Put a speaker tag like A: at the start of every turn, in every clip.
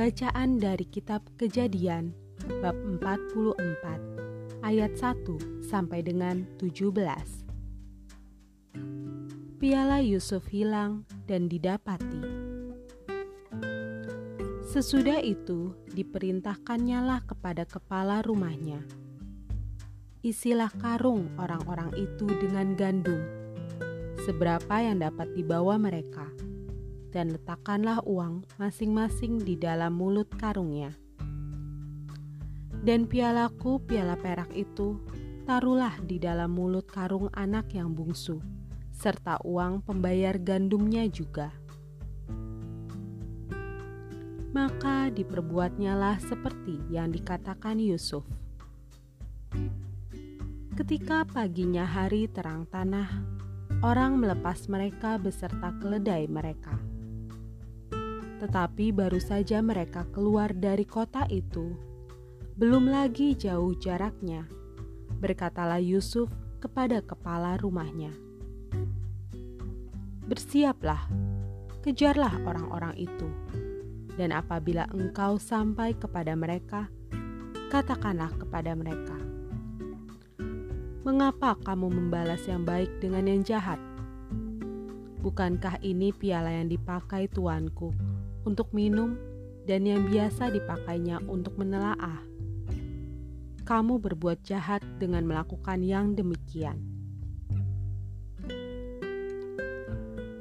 A: Bacaan dari kitab Kejadian bab 44 ayat 1 sampai dengan 17. Piala Yusuf hilang dan didapati. Sesudah itu diperintahkannya lah kepada kepala rumahnya. Isilah karung orang-orang itu dengan gandum, seberapa yang dapat dibawa mereka dan letakkanlah uang masing-masing di dalam mulut karungnya. Dan pialaku, piala perak itu, taruhlah di dalam mulut karung anak yang bungsu, serta uang pembayar gandumnya juga. Maka diperbuatnyalah seperti yang dikatakan Yusuf. Ketika paginya hari terang tanah, orang melepas mereka beserta keledai mereka tetapi baru saja mereka keluar dari kota itu. Belum lagi jauh jaraknya, berkatalah Yusuf kepada kepala rumahnya. Bersiaplah, kejarlah orang-orang itu, dan apabila engkau sampai kepada mereka, katakanlah kepada mereka, "Mengapa kamu membalas yang baik dengan yang jahat? Bukankah ini piala yang dipakai tuanku?" Untuk minum dan yang biasa dipakainya untuk menelaah. Kamu berbuat jahat dengan melakukan yang demikian.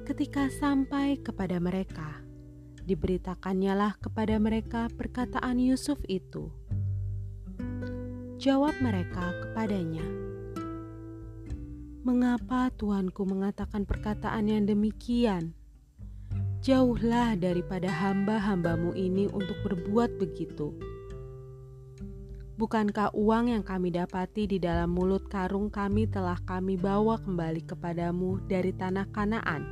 A: Ketika sampai kepada mereka, diberitakannya kepada mereka perkataan Yusuf itu. Jawab mereka kepadanya, "Mengapa tuanku mengatakan perkataan yang demikian?" Jauhlah daripada hamba-hambamu ini untuk berbuat begitu. Bukankah uang yang kami dapati di dalam mulut karung kami telah kami bawa kembali kepadamu dari tanah Kanaan?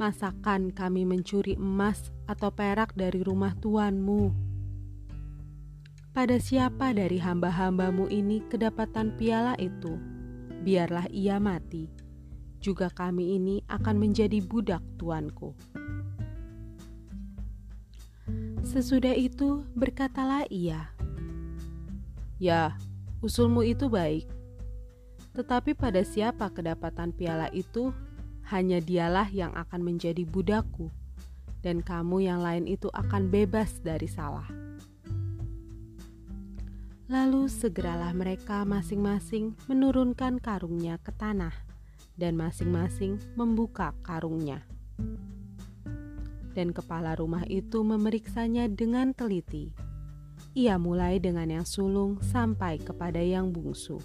A: Masakan kami mencuri emas atau perak dari rumah tuanmu? Pada siapa dari hamba-hambamu ini kedapatan piala itu? Biarlah ia mati juga kami ini akan menjadi budak tuanku. Sesudah itu berkatalah ia, "Ya, usulmu itu baik, tetapi pada siapa kedapatan piala itu, hanya dialah yang akan menjadi budakku, dan kamu yang lain itu akan bebas dari salah." Lalu segeralah mereka masing-masing menurunkan karungnya ke tanah dan masing-masing membuka karungnya. Dan kepala rumah itu memeriksanya dengan teliti. Ia mulai dengan yang sulung sampai kepada yang bungsu.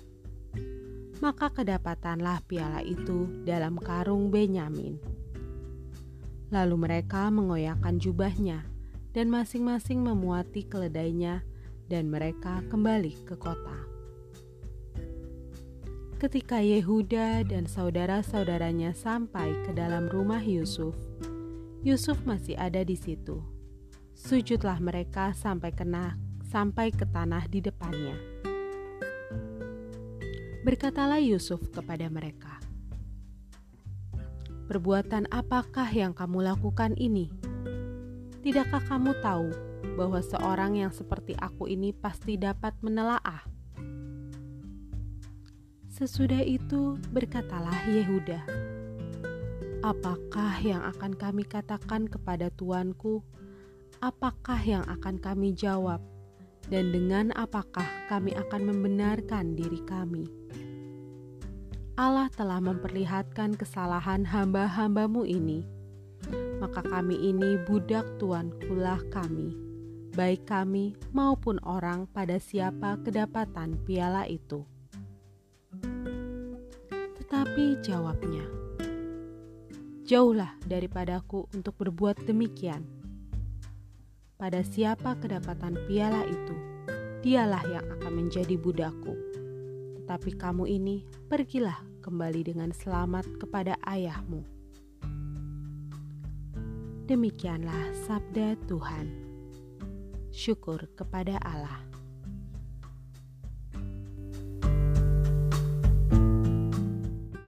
A: Maka kedapatanlah piala itu dalam karung Benyamin. Lalu mereka mengoyakkan jubahnya dan masing-masing memuati keledainya dan mereka kembali ke kota. Ketika Yehuda dan saudara-saudaranya sampai ke dalam rumah Yusuf, Yusuf masih ada di situ. Sujudlah mereka sampai kena sampai ke tanah di depannya. Berkatalah Yusuf kepada mereka, "Perbuatan apakah yang kamu lakukan ini? Tidakkah kamu tahu bahwa seorang yang seperti aku ini pasti dapat menelaah?" Sesudah itu berkatalah Yehuda, "Apakah yang akan kami katakan kepada tuanku? Apakah yang akan kami jawab? Dan dengan apakah kami akan membenarkan diri kami?" Allah telah memperlihatkan kesalahan hamba-hambamu ini, maka kami ini budak tuankulah kami, baik kami maupun orang pada siapa kedapatan piala itu. Tetapi jawabnya, Jauhlah daripadaku untuk berbuat demikian. Pada siapa kedapatan piala itu, dialah yang akan menjadi budakku. Tetapi kamu ini pergilah kembali dengan selamat kepada ayahmu. Demikianlah sabda Tuhan. Syukur kepada Allah.